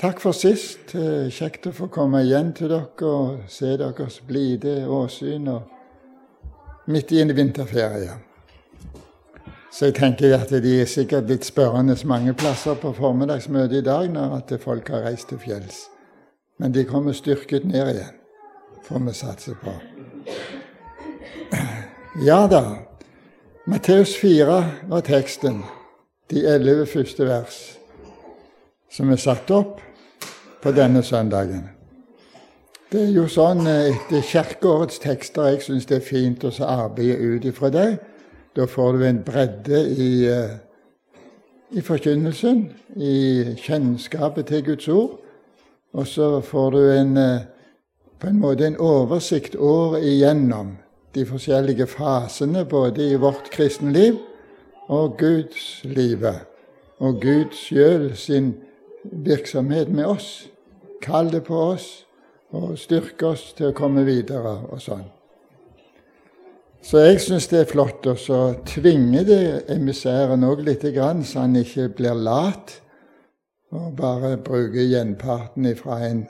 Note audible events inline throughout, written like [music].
Takk for sist. Kjekt å få komme igjen til dere og se deres blide åsyn midt i en vinterferie. Så jeg tenker at de er sikkert blitt spørrende mange plasser på formiddagsmøtet i dag når at folk har reist til fjells. Men de kommer styrket ned igjen, får vi satse på. Ja da. Matteus 4 var teksten. De elleve første vers som er satt opp på denne søndagen. Det er jo sånn eh, etter kirkeårets tekster jeg syns det er fint å arbeide ut ifra det. Da får du en bredde i, eh, i forkynnelsen, i kjennskapet til Guds ord. Og så får du en, eh, på en måte en oversikt året igjennom de forskjellige fasene både i vårt kristenliv og Guds livet, og Gud sjøl sin virksomhet med oss. Kalle på oss og styrke oss til å komme videre og sånn. Så jeg syns det er flott å tvinge det emissæren òg litt, så han ikke blir lat og bare bruker gjenparten fra en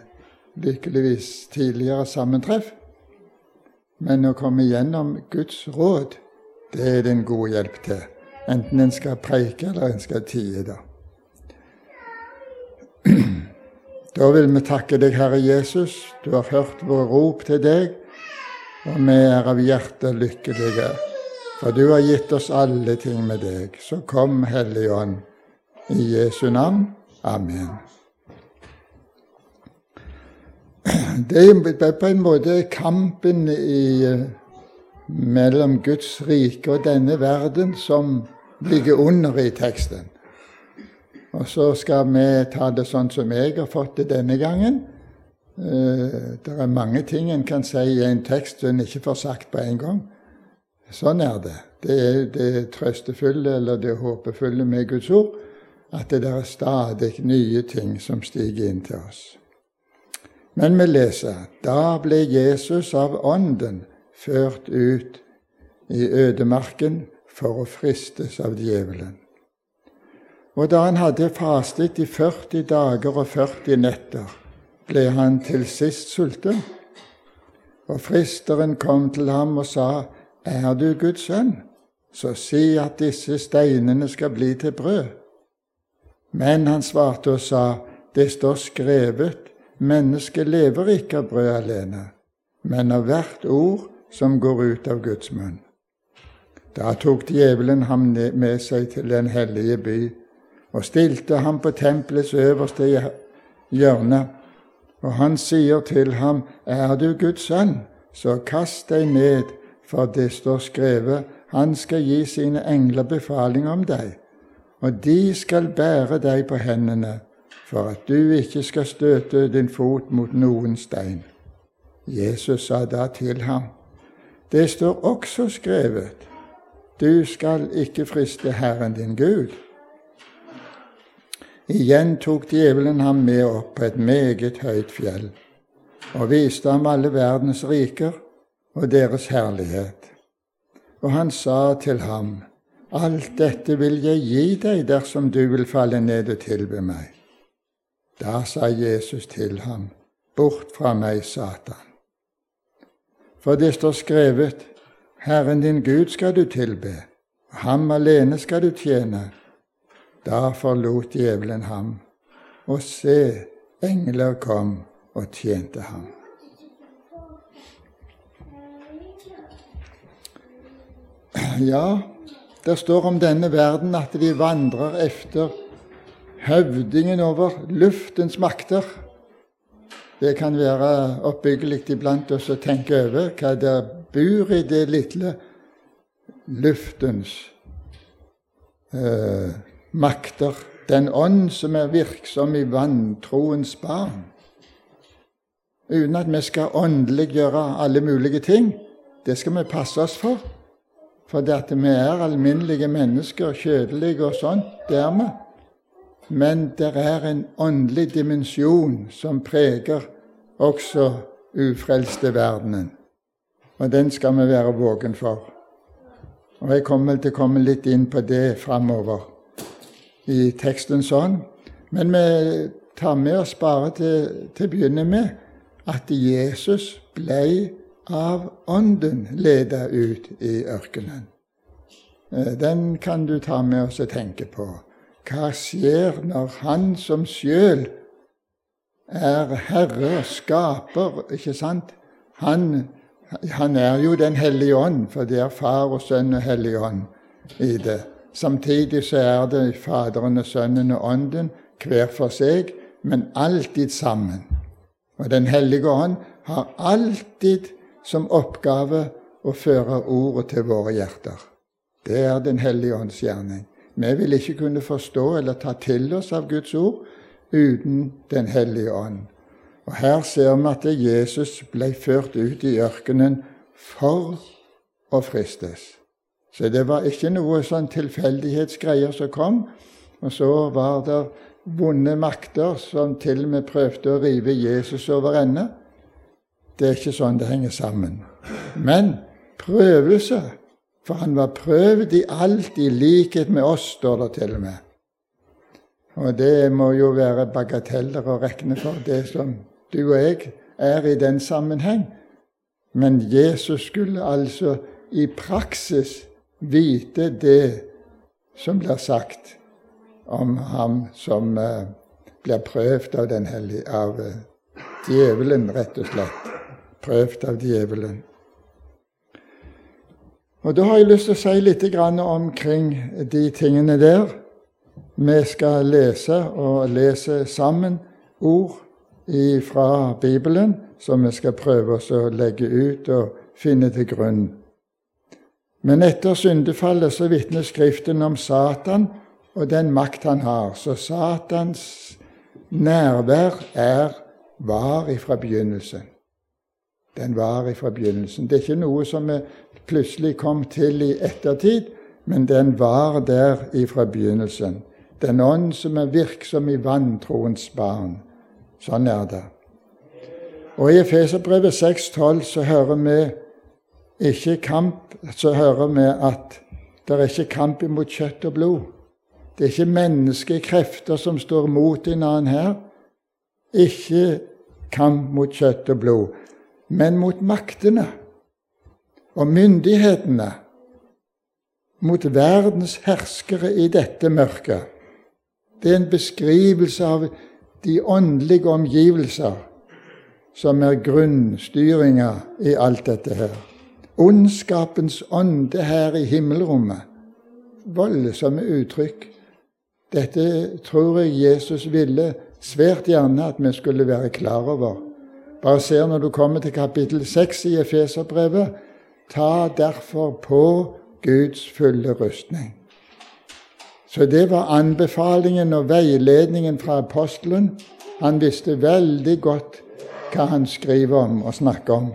lykkeligvis tidligere sammentreff. Men å komme gjennom Guds råd, det er det en god hjelp til. Enten en skal preike eller en skal tie. da. [clears throat] Da vil vi takke deg, Herre Jesus. Du har hørt vår rop til deg, og vi er av hjertet lykkelige. For du har gitt oss alle ting med deg. Så kom, Hellige Ånd, i Jesu navn. Amen. [clears throat] Det er på en måte kampen i, mellom Guds rike og denne verden som ligger under i teksten. Og så skal vi ta det sånn som jeg har fått det denne gangen. Uh, det er mange ting en kan si i en tekst en ikke får sagt på en gang. Sånn er det. Det er det trøstefulle eller det håpefulle med Guds ord, at det er stadig nye ting som stiger inn til oss. Men vi leser da ble Jesus av Ånden ført ut i ødemarken for å fristes av djevelen. Og da han hadde fastet i 40 dager og 40 netter, ble han til sist sulten. Og fristeren kom til ham og sa, Er du Guds sønn, så si at disse steinene skal bli til brød. Men han svarte og sa, Det står skrevet, mennesket lever ikke av brød alene, men av hvert ord som går ut av Guds munn. Da tok djevelen ham med seg til den hellige by og stilte ham på tempelets øverste hjørne. Og han sier til ham, Er du Guds sønn, så kast deg ned, for det står skrevet, Han skal gi sine engler befaling om deg, og de skal bære deg på hendene, for at du ikke skal støte din fot mot noen stein. Jesus sa da til ham, Det står også skrevet, du skal ikke friste Herren din Gud. Igjen tok djevelen ham med opp på et meget høyt fjell og viste ham alle verdens riker og deres herlighet. Og han sa til ham, Alt dette vil jeg gi deg dersom du vil falle ned og tilbe meg. Da sa Jesus til ham, Bort fra meg, Satan. For det står skrevet, Herren din Gud skal du tilbe, og ham alene skal du tjene. Da forlot djevelen ham, og se, engler kom og tjente ham. Ja, det står om denne verden at de vandrer efter høvdingen over luftens makter. Det kan være oppbyggelig iblant oss å tenke over hva der bor i det lille luftens eh, makter, den ånd som er virksom i vantroens barn. Uten at vi skal åndeliggjøre alle mulige ting. Det skal vi passe oss for. For det at vi er alminnelige mennesker, kjødelige og sånt, det er vi. Men det er en åndelig dimensjon som preger også ufrelste verdenen. Og den skal vi være våken for. Og Jeg kommer til å komme litt inn på det framover i teksten sånn. Men vi tar med oss bare til, til å begynne med at Jesus ble av Ånden ledet ut i ørkenen. Eh, den kan du ta med oss og tenke på. Hva skjer når Han som sjøl er herre og skaper, ikke sant? Han, han er jo Den hellige ånd, for det er Far og Sønn og Hellig ånd i det. Samtidig så er det Faderen og Sønnen og Ånden hver for seg, men alltid sammen. Og Den hellige ånd har alltid som oppgave å føre ordet til våre hjerter. Det er Den hellige ånds gjerning. Vi vil ikke kunne forstå eller ta til oss av Guds ord uten Den hellige ånd. Og Her ser vi at Jesus ble ført ut i ørkenen for å fristes. Så det var ikke noe sånn tilfeldighetsgreier som kom. Og så var det vonde makter som til og med prøvde å rive Jesus over ende. Det er ikke sånn det henger sammen. Men prøvelse, for han var prøvd i alt i likhet med oss, står det til og med. Og det må jo være bagateller å regne for, det som du og jeg er i den sammenheng. Men Jesus skulle altså i praksis vite det som blir sagt om ham som uh, blir prøvd av den hellige, av uh, djevelen, rett og slett. Prøvd av djevelen. Og Da har jeg lyst til å si litt omkring de tingene der. Vi skal lese og lese sammen ord fra Bibelen som vi skal prøve oss å legge ut og finne til grunn. Men etter syndefallet så vitner Skriften om Satan og den makt han har. Så Satans nærvær er var ifra begynnelsen. Den var ifra begynnelsen. Det er ikke noe som vi plutselig kom til i ettertid, men den var der ifra begynnelsen. Den ånd som er virksom i vantroens barn. Sånn er det. Og i Efeserbrevet 6,12 så hører vi ikke kamp, så hører vi at det er ikke kamp imot kjøtt og blod. Det er ikke menneskekrefter som står mot annen her. Ikke kamp mot kjøtt og blod, men mot maktene og myndighetene. Mot verdens herskere i dette mørket. Det er en beskrivelse av de åndelige omgivelser som er grunnstyringa i alt dette her. Ondskapens ånde her i himmelrommet. Voldsomme uttrykk. Dette tror jeg Jesus ville svært gjerne at vi skulle være klar over. Bare se når du kommer til kapittel 6 i Efeserbrevet. Ta derfor på Guds fulle rustning. Så det var anbefalingen og veiledningen fra apostelen. Han visste veldig godt hva han skriver om og snakker om.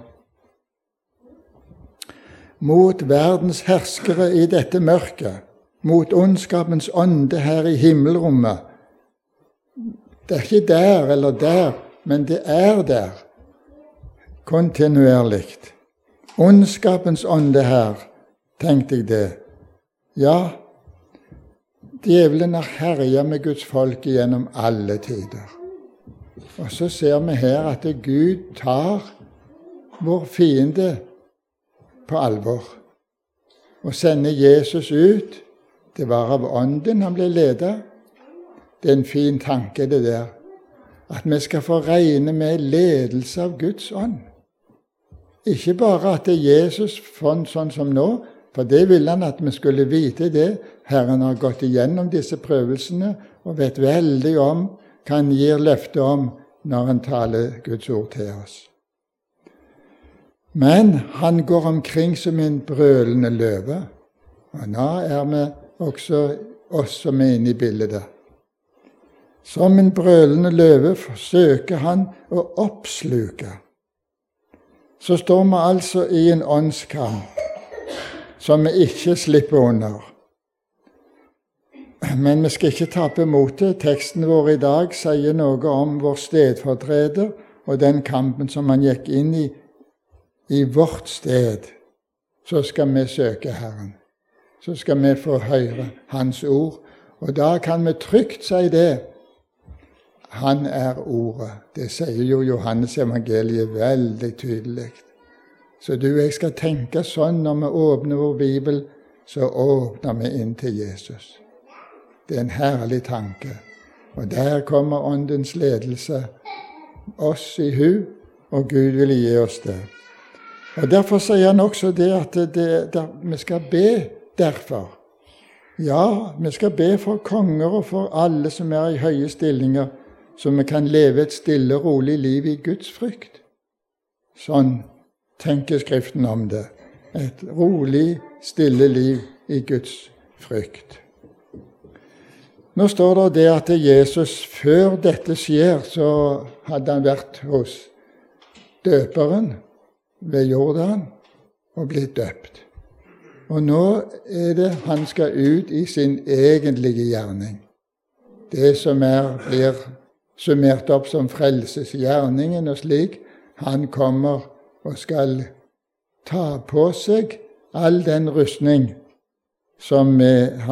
Mot verdens herskere i dette mørket, mot ondskapens ånde her i himmelrommet. Det er ikke der eller der, men det er der kontinuerlig. Ondskapens ånde her, tenkte jeg det. Ja, Djevelen har herja med Guds folk gjennom alle tider. Og så ser vi her at Gud tar vår fiende på alvor Å sende Jesus ut. Det var av Ånden han ble ledet. Det er en fin tanke, det der. At vi skal få regne med ledelse av Guds ånd. Ikke bare at det er Jesus sånn som nå, for det ville han at vi skulle vite det. Herren har gått igjennom disse prøvelsene og vet veldig om hva han gir løfte om når han taler Guds ord til oss. Men han går omkring som en brølende løve. Og nå er vi også oss som er inne i bildet. Som en brølende løve forsøker han å oppsluke. Så står vi altså i en åndskamp som vi ikke slipper under. Men vi skal ikke tappe motet. Teksten vår i dag sier noe om vår stedfortreder og den kampen som han gikk inn i i vårt sted. Så skal vi søke Herren. Så skal vi få høre Hans ord. Og da kan vi trygt si det, han er Ordet. Det sier jo Johannes evangeliet veldig tydelig. Så du jeg skal tenke sånn når vi åpner vår bibel, så åpner vi inn til Jesus. Det er en herlig tanke. Og der kommer Åndens ledelse oss i hu, og Gud vil gi oss det. Og Derfor sier han også det at det, det, vi skal be derfor. Ja, vi skal be for konger og for alle som er i høye stillinger, så vi kan leve et stille rolig liv i Guds frykt. Sånn tenker Skriften om det. Et rolig, stille liv i Guds frykt. Nå står det det at Jesus før dette skjer, så hadde han vært hos døperen ved Jordan og blitt døpt. Og nå er det han skal ut i sin egentlige gjerning. Det som er, blir summert opp som frelsesgjerningen og slik. Han kommer og skal ta på seg all den rustning som,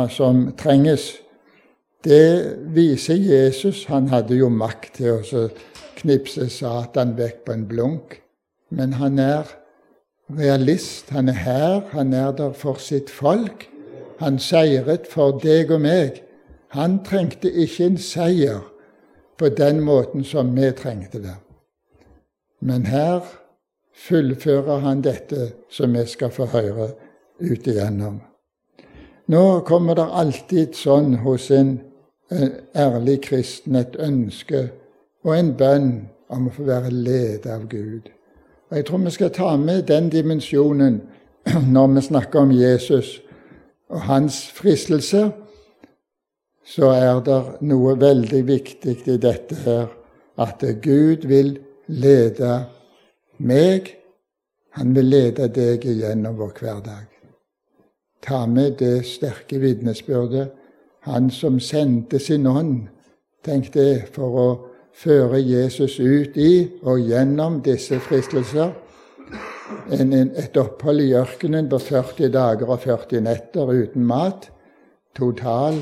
som trenges. Det viser Jesus. Han hadde jo makt til å knipse Satan vekk på en blunk. Men han er realist. Han er her, han er der for sitt folk. Han seiret for deg og meg. Han trengte ikke en seier på den måten som vi trengte det. Men her fullfører han dette som vi skal få høre ut igjennom. Nå kommer det alltid sånn hos en ærlig kristen et ønske og en bønn om å få være ledet av Gud. Og Jeg tror vi skal ta med den dimensjonen [clears throat] når vi snakker om Jesus og hans fristelse. Så er det noe veldig viktig i dette her, at Gud vil lede meg. Han vil lede deg igjennom vår hverdag. Ta med det sterke vitnesbyrdet. Han som sendte sin ånd, tenk det, for å føre Jesus ut i og gjennom disse fristelser. Et opphold i ørkenen på 40 dager og 40 netter uten mat. Total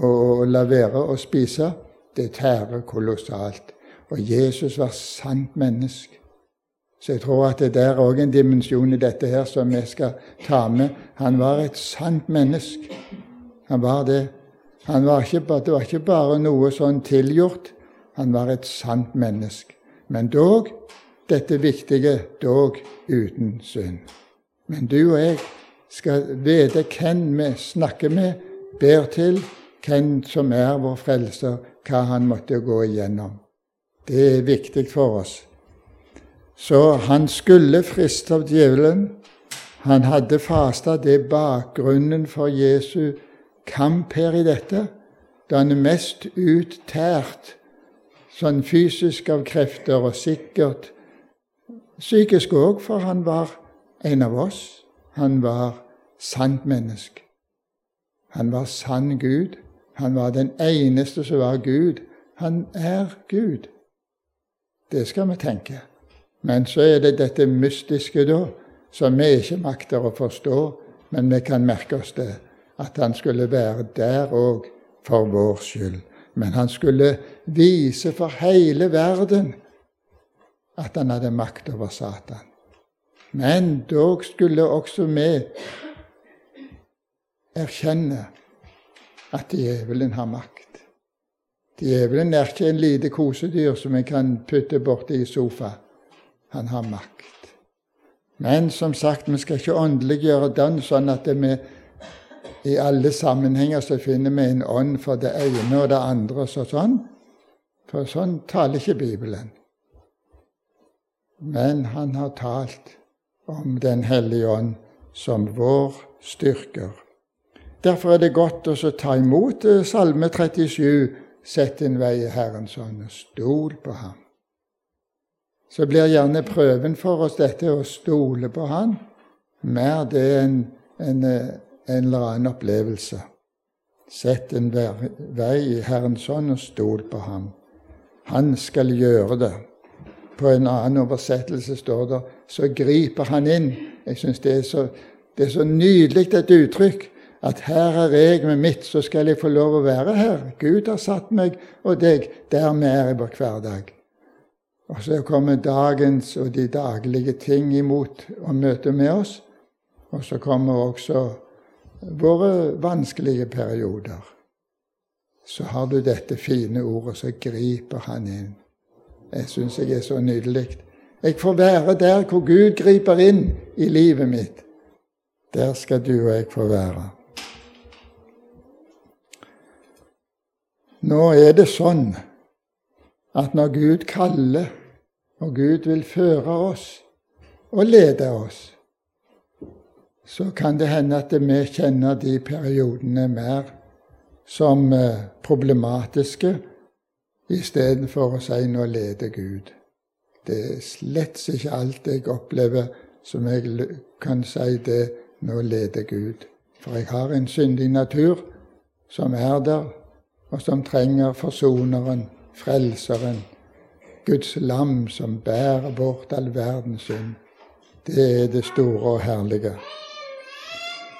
å la være å spise, det tærer kolossalt. Og Jesus var sant menneske. Så jeg tror at det der er òg en dimensjon i dette her som vi skal ta med. Han var et sant menneske. Han var det. Var ikke, det var ikke bare noe sånn tilgjort. Han var et sant menneske. Men dog, dette viktige, dog uten synd. Men du og jeg skal vite hvem vi snakker med, ber til, hvem som er vår frelser, hva han måtte gå igjennom. Det er viktig for oss. Så han skulle friste av djevelen. Han hadde fasta. Det er bakgrunnen for Jesu kamp her i dette. Da han er mest uttært sånn fysisk av krefter, og sikkert psykisk òg, for han var en av oss. Han var sant menneske. Han var sann Gud. Han var den eneste som var Gud. Han er Gud. Det skal vi tenke. Men så er det dette mystiske, da, som vi ikke makter å forstå, men vi kan merke oss det, at han skulle være der òg for vår skyld. Men han skulle vise for hele verden at han hadde makt over Satan. Men dog skulle også vi erkjenne at djevelen har makt. Djevelen er ikke en lite kosedyr som vi kan putte borti i sofa. Han har makt. Men som sagt, vi skal ikke åndeliggjøre den sånn at vi i alle sammenhenger så finner vi en ånd for det ene og det andre. Så sånn. For sånn taler ikke Bibelen. Men han har talt om Den hellige ånd som vår styrker. Derfor er det godt å ta imot eh, Salme 37. Sett din vei i Herrens ånd, og stol på ham. Så blir gjerne prøven for oss dette å stole på ham mer det enn en, eh, en, eller annen opplevelse. Sett en vei i Herrens hånd og stol på ham. Han skal gjøre det. På en annen oversettelse står det så griper han inn. Jeg syns det, det, er så nydelig et uttrykk at her er jeg med mitt, så skal jeg få lov å være her. Gud har satt meg og deg der vi er i vår hverdag. Og så kommer dagens og de daglige ting imot og møter med oss. Og så kommer også våre vanskelige perioder. Så har du dette fine ordet, så griper han inn. Jeg syns jeg er så nydelig. Jeg får være der hvor Gud griper inn i livet mitt. Der skal du og jeg få være. Nå er det sånn at når Gud kaller, og Gud vil føre oss og lede oss, så kan det hende at vi kjenner de periodene mer som eh, problematiske istedenfor å si 'nå leder Gud'. Det er slett ikke alt jeg opplever som jeg kan si det 'nå leder Gud'. For jeg har en syndig natur som er der, og som trenger forsoneren, frelseren, Guds lam som bærer bort all verdens synd. Det er det store og herlige.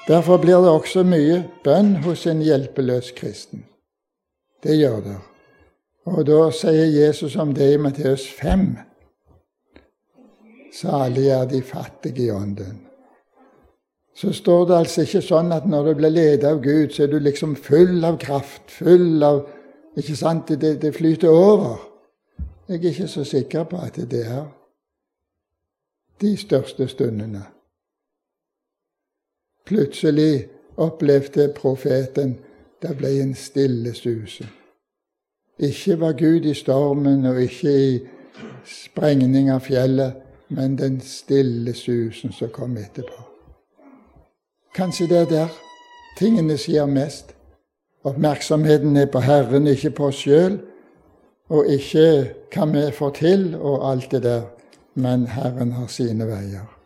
Derfor blir det også mye bønn hos en hjelpeløs kristen. Det gjør det. Og da sier Jesus om det i Matteus 5. Salig er de fattige i ånden så står det altså ikke sånn at når du blir ledet av Gud, så er du liksom full av kraft, full av Ikke sant? Det, det flyter over. Jeg er ikke så sikker på at det er de største stundene. Plutselig opplevde profeten det ble en stille suse. Ikke var Gud i stormen og ikke i sprengning av fjellet, men den stille susen som kom etterpå. Kanskje det er der tingene sier mest. Oppmerksomheten er på Herren, ikke på oss sjøl, og ikke hva vi får til, og alt det der. Men Herren har sine veier.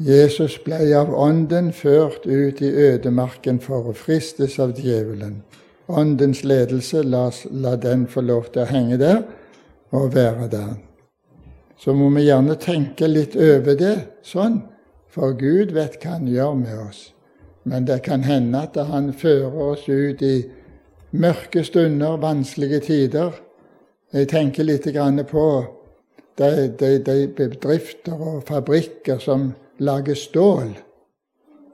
Jesus ble av Ånden ført ut i ødemarken for å fristes av djevelen. Åndens ledelse, la, la den få lov til å henge der og være der. Så må vi gjerne tenke litt over det sånn for Gud vet hva han gjør med oss. Men det kan hende at han fører oss ut i mørke stunder, vanskelige tider. Jeg tenker litt på de, de, de bedrifter og fabrikker som lager stål.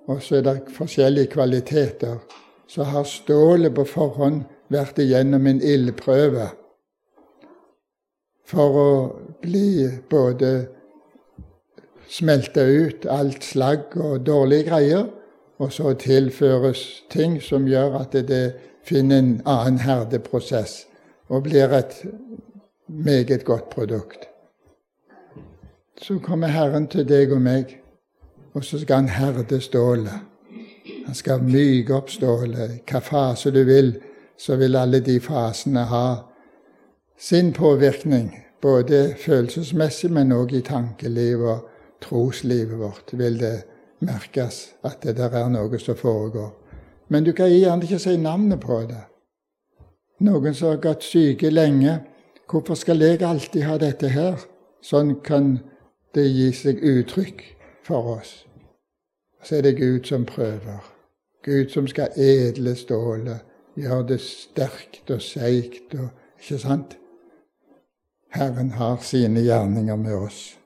Og så er det forskjellige kvaliteter. Så har stålet på forhånd vært igjennom en ildprøve for å bli både smelte ut alt slagg og dårlige greier, og så tilføres ting som gjør at det finner en annen herdeprosess og blir et meget godt produkt. Så kommer Herren til deg og meg, og så skal han herde stålet. Han skal myke opp stålet. Hva fase du vil, så vil alle de fasene ha sin påvirkning, både følelsesmessig, men òg i tankelivet troslivet vårt vil det merkes at det der er noe som foregår. Men du kan gjerne ikke si navnet på det. Noen som har gått syke lenge. Hvorfor skal jeg alltid ha dette her? Sånn kan det gi seg uttrykk for oss. Så er det Gud som prøver. Gud som skal edle stålet, gjøre det sterkt og seigt og Ikke sant? Herren har sine gjerninger med oss.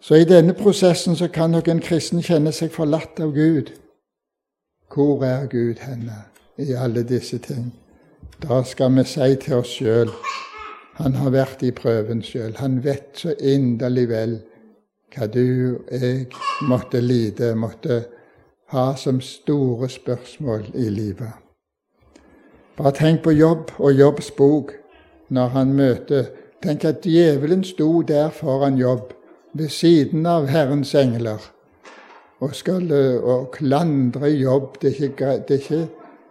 Så i denne prosessen så kan nok en kristen kjenne seg forlatt av Gud. Hvor er Gud henne i alle disse ting? Da skal vi si til oss sjøl Han har vært i prøven sjøl. Han vet så inderlig vel hva du og jeg måtte lide, måtte ha som store spørsmål i livet. Bare tenk på jobb og Jobbs bok når han møter Tenk at djevelen sto der foran jobb ved siden av Herrens engler og skal og klandre jobb. Det er ikke, det er ikke,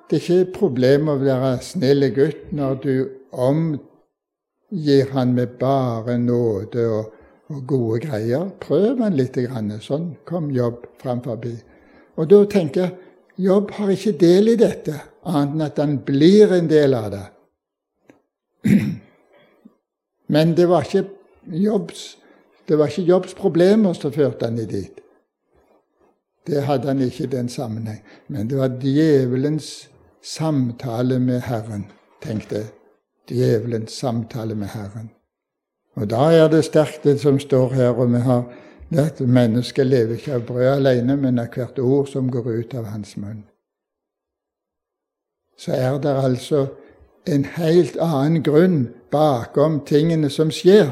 det er ikke problem å være snill gutt når du omgir han med bare nåde og, og gode greier. Prøv han litt. Grann. Sånn kom jobb fram forbi. Og da tenker jeg Jobb har ikke del i dette, annet enn at han blir en del av det. [clears throat] Men det var ikke Jobbs det var ikke Jobbs problemer som førte han dit. Det hadde han ikke i den sammenheng. Men det var djevelens samtale med Herren, tenkte jeg. Djevelens samtale med Herren. Og da er det sterkt, det som står her, og vi har at mennesket lever ikke av brød alene, men av hvert ord som går ut av hans munn. Så er det altså en helt annen grunn bakom tingene som skjer.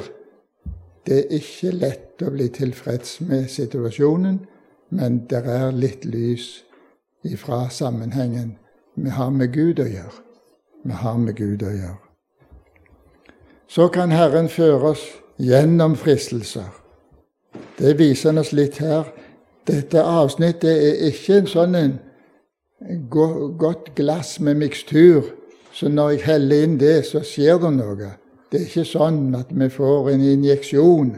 Det er ikke lett å bli tilfreds med situasjonen, men det er litt lys ifra sammenhengen vi har med Gud å gjøre. Vi har med Gud å gjøre. Så kan Herren føre oss gjennom fristelser. Det viser han oss litt her. Dette avsnittet er ikke en sånn en godt glass med mikstur, så når jeg heller inn det, så skjer det noe. Det er ikke sånn at vi får en injeksjon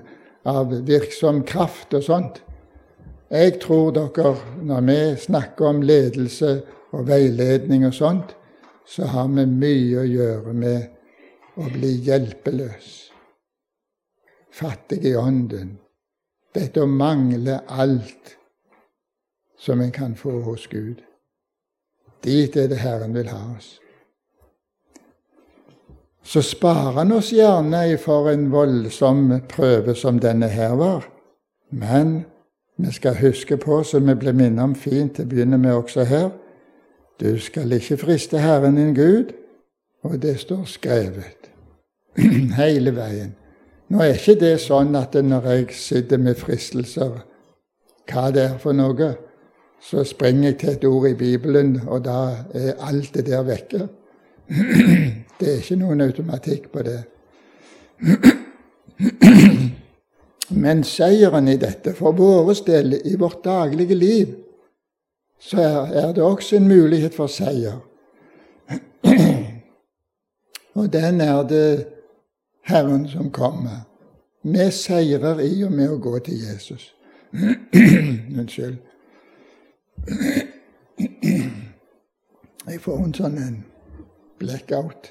av virksom kraft og sånt. Jeg tror dere, når vi snakker om ledelse og veiledning og sånt, så har vi mye å gjøre med å bli hjelpeløs. Fattig i ånden. Dette å mangle alt som en kan få hos Gud. Dit er det Herren vil ha oss. Så sparer han oss gjerne for en voldsom prøve som denne her var. Men vi skal huske på, som vi ble minnet om fint til å begynne med også her, du skal ikke friste Herren din Gud, og det står skrevet [clears throat] hele veien. Nå er ikke det sånn at når jeg sitter med fristelser, hva det er for noe, så springer jeg til et ord i Bibelen, og da er alt det der vekke. [clears throat] Det er ikke noen automatikk på det. [clears throat] Men seieren i dette, for våre del, i vårt daglige liv, så er det også en mulighet for seier. Og den er det Herren som kommer. Vi seirer i og med å gå til Jesus. [clears throat] Unnskyld. Jeg får en sånn en blackout.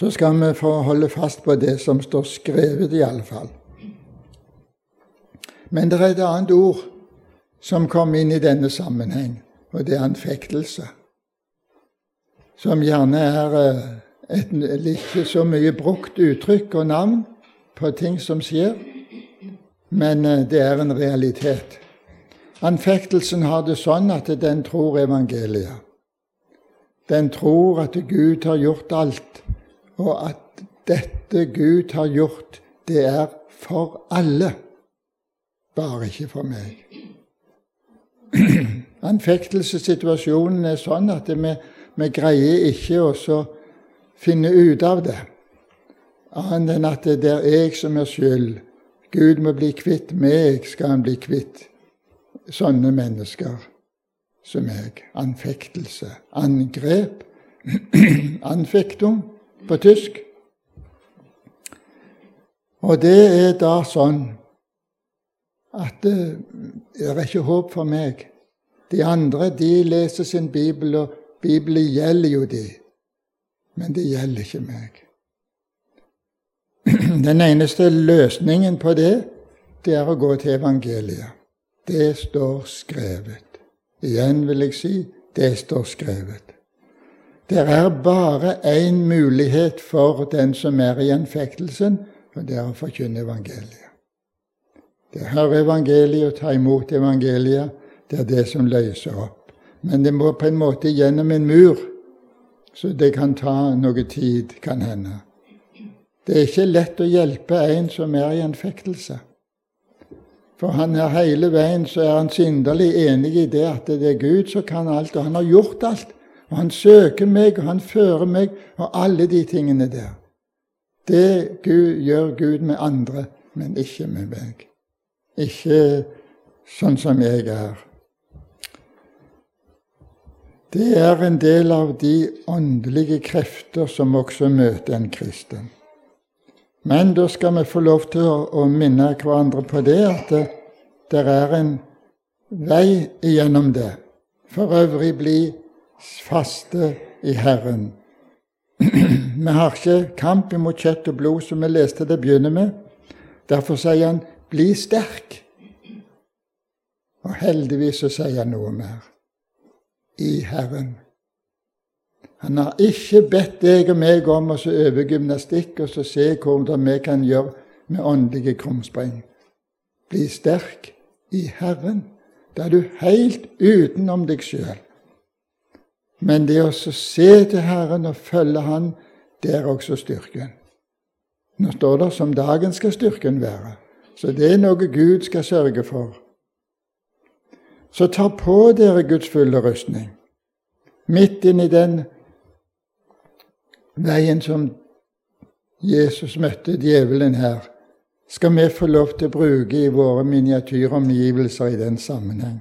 Så skal vi få holde fast på det som står skrevet, i alle fall. Men det er et annet ord som kom inn i denne sammenheng, og det er anfektelse. Som gjerne er eh, et ikke så mye brukt uttrykk og navn på ting som skjer, men eh, det er en realitet. Anfektelsen har det sånn at den tror evangeliet. Den tror at Gud har gjort alt, og at dette Gud har gjort, det er for alle, bare ikke for meg. Anfektelsessituasjonen er sånn at vi, vi greier ikke å finne ut av det, annet enn at det er jeg som er skyld. Gud må bli kvitt meg, skal han bli kvitt sånne mennesker som meg. Anfektelse. Angrep. Anfektum på tysk. Og det er da sånn at eh, det er ikke håp for meg. De andre de leser sin bibel, og Bibelen gjelder jo de. Men det gjelder ikke meg. [clears throat] Den eneste løsningen på det, det er å gå til evangeliet. Det står skrevet. Igjen vil jeg si det står skrevet. Det er bare én mulighet for den som er i anfektelsen, og det er å forkynne evangeliet. Det er evangeliet og ta imot evangeliet. Det er det som løser opp. Men det må på en måte gjennom en mur, så det kan ta noe tid, kan hende. Det er ikke lett å hjelpe en som er i en fektelse. For han er hele veien så er han synderlig enig i det at det er Gud som kan alt, og han har gjort alt. Og han søker meg, og han fører meg, og alle de tingene der. Det Gud, gjør Gud med andre, men ikke med meg. Ikke sånn som jeg er. Det er en del av de åndelige krefter som også møter en kristen. Men da skal vi få lov til å, minne hverandre på det, at det, det er en vei igjennom det. For øvrig bli faste i Herren. [clears throat] Vi har ikke kamp imot kjøtt og blod, som vi leste det begynner med. Derfor sier han 'bli sterk'. Og heldigvis så sier han noe mer. I Herren. Han har ikke bedt deg og meg om å øve gymnastikk og så se hvordan vi kan gjøre med åndelige krumspring. Bli sterk i Herren. Da er du helt utenom deg sjøl. Men det å se til Herren og følge Han, det er også styrken. Nå står det som dagen skal styrken være. Så det er noe Gud skal sørge for. Så ta på dere Guds fulle rustning. Midt inn i den veien som Jesus møtte djevelen her, skal vi få lov til å bruke i våre miniatyromgivelser i den sammenheng.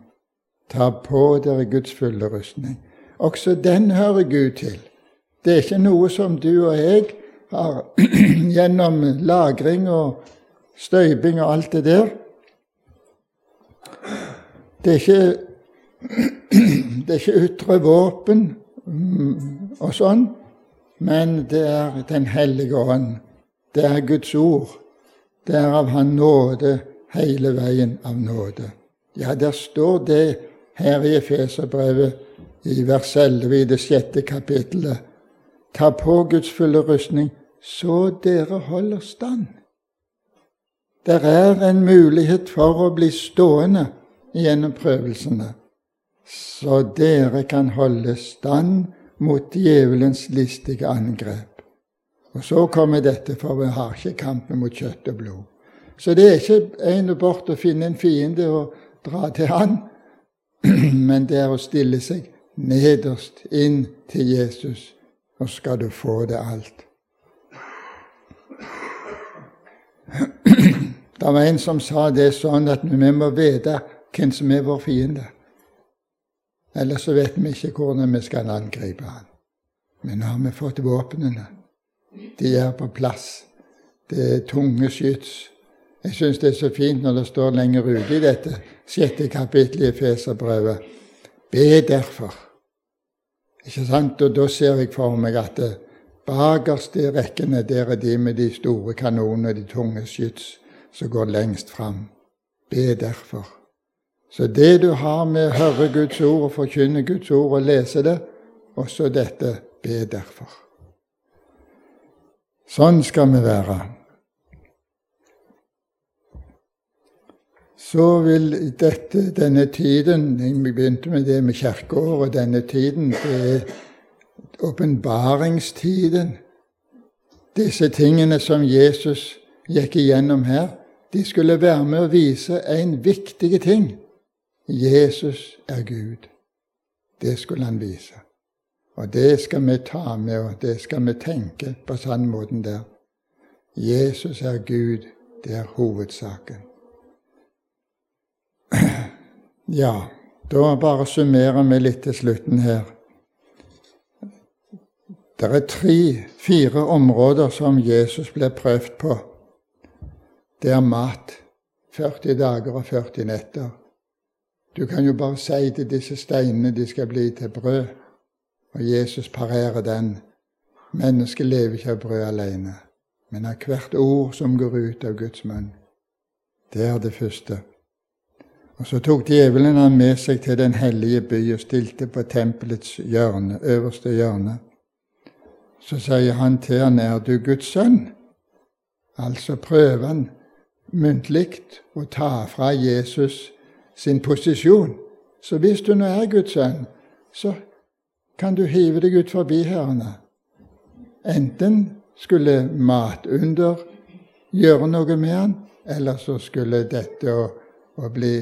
Ta på dere Guds fulle rustning. Også den hører Gud til. Det er ikke noe som du og jeg har [clears throat] gjennom lagring og støyping og alt det der. Det er ikke, [clears throat] det er ikke ytre våpen mm, og sånn, men det er Den hellige ånd. Det er Guds ord. Det er av Han nåde hele veien av nåde. Ja, der står det her i Efeserbrevet i vers 11 i det sjette kapittelet. Ta på Guds fulle rustning, så dere holder stand. Det er en mulighet for å bli stående gjennom prøvelsene, så dere kan holde stand mot djevelens listige angrep. Og så kommer dette, for vi har ikke kampen mot kjøtt og blod. Så det er ikke en bort å finne en fiende og dra til han, [clears throat] men det er å stille seg nederst inn til Jesus, og skal du få det alt. Det var en som sa det sånn at vi må vite hvem som er vår fiende. Ellers så vet vi ikke hvordan vi skal angripe han. Men nå har vi fått våpnene. De er på plass. Det er tunge skyts. Jeg syns det er så fint når det står lenger ute i dette sjette kapittelet i Feserbrevet. Be derfor. Ikke sant? Og da ser jeg for meg at det bakerst i rekkene, der er de med de store kanonene, de tunge skyts, som går lengst fram. Be derfor. Så det du har med å høre Guds ord og forkynne Guds ord og lese det, også dette be derfor. Sånn skal vi være. Så vil dette, denne tiden Vi begynte med det med kirkeåret. Denne tiden, det er åpenbaringstiden. Disse tingene som Jesus gikk igjennom her, de skulle være med å vise en viktig ting. Jesus er Gud. Det skulle han vise. Og det skal vi ta med, og det skal vi tenke på sånn måten der. Jesus er Gud. Det er hovedsaken. [clears throat] Ja, da bare summerer vi litt til slutten her. Det er tre-fire områder som Jesus ble prøvd på. Det er mat. 40 dager og 40 netter. Du kan jo bare si til disse steinene de skal bli til brød. Og Jesus parerer den. Mennesket lever ikke av brød alene, men av hvert ord som går ut av Guds munn. Det er det første. Og Så tok djevelen han med seg til den hellige by og stilte på tempelets hjørne, øverste hjørne. Så sier han til han, er du Guds sønn? Altså prøver muntlig å ta fra Jesus sin posisjon. Så hvis du nå er Guds sønn, så kan du hive deg ut forbi herrene. Enten skulle matunder gjøre noe med han, eller så skulle dette å, å bli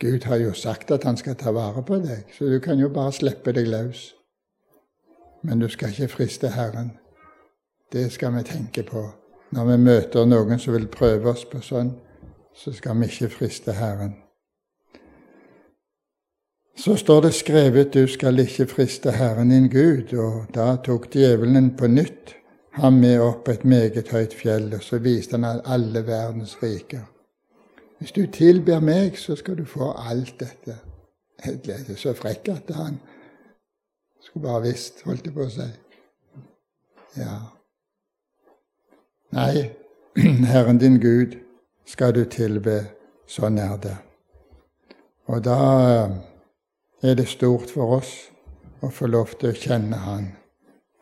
Gud har jo sagt at han skal ta vare på deg, så du kan jo bare slippe deg løs. Men du skal ikke friste Herren. Det skal vi tenke på. Når vi møter noen som vil prøve oss på sånn, så skal vi ikke friste Herren så står det skrevet 'Du skal ikke friste Herren din Gud'. Og da tok djevelen på nytt ham med opp et meget høyt fjell, og så viste han alle verdens riker. Hvis du tilber meg, så skal du få alt dette. Det er så frekk at han skulle bare visst, holdt jeg på å si. Ja. Nei, [clears throat] Herren din Gud skal du tilbe, sånn er det. Og da eh, er det stort for oss å få lov til å kjenne Han.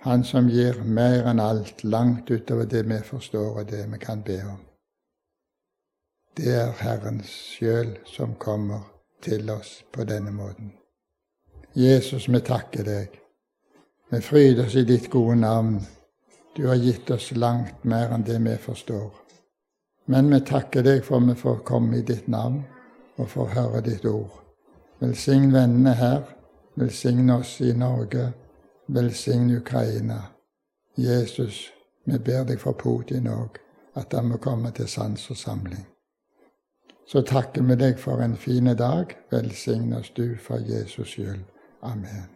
Han som gir mer enn alt, langt utover det vi forstår og det vi kan be om. Det er Herren sjøl som kommer til oss på denne måten. Jesus, vi takker deg. Vi fryder oss i ditt gode navn. Du har gitt oss langt mer enn det vi forstår. Men vi takker deg for vi får komme i ditt navn og får høre ditt ord. Velsign vennene her. Velsign oss i Norge. Velsign Ukraina. Jesus, vi ber deg for Putin òg, at han må komme til sans og samling. Så takker vi deg for en fin dag. Velsign oss du for Jesus skyld. Amen.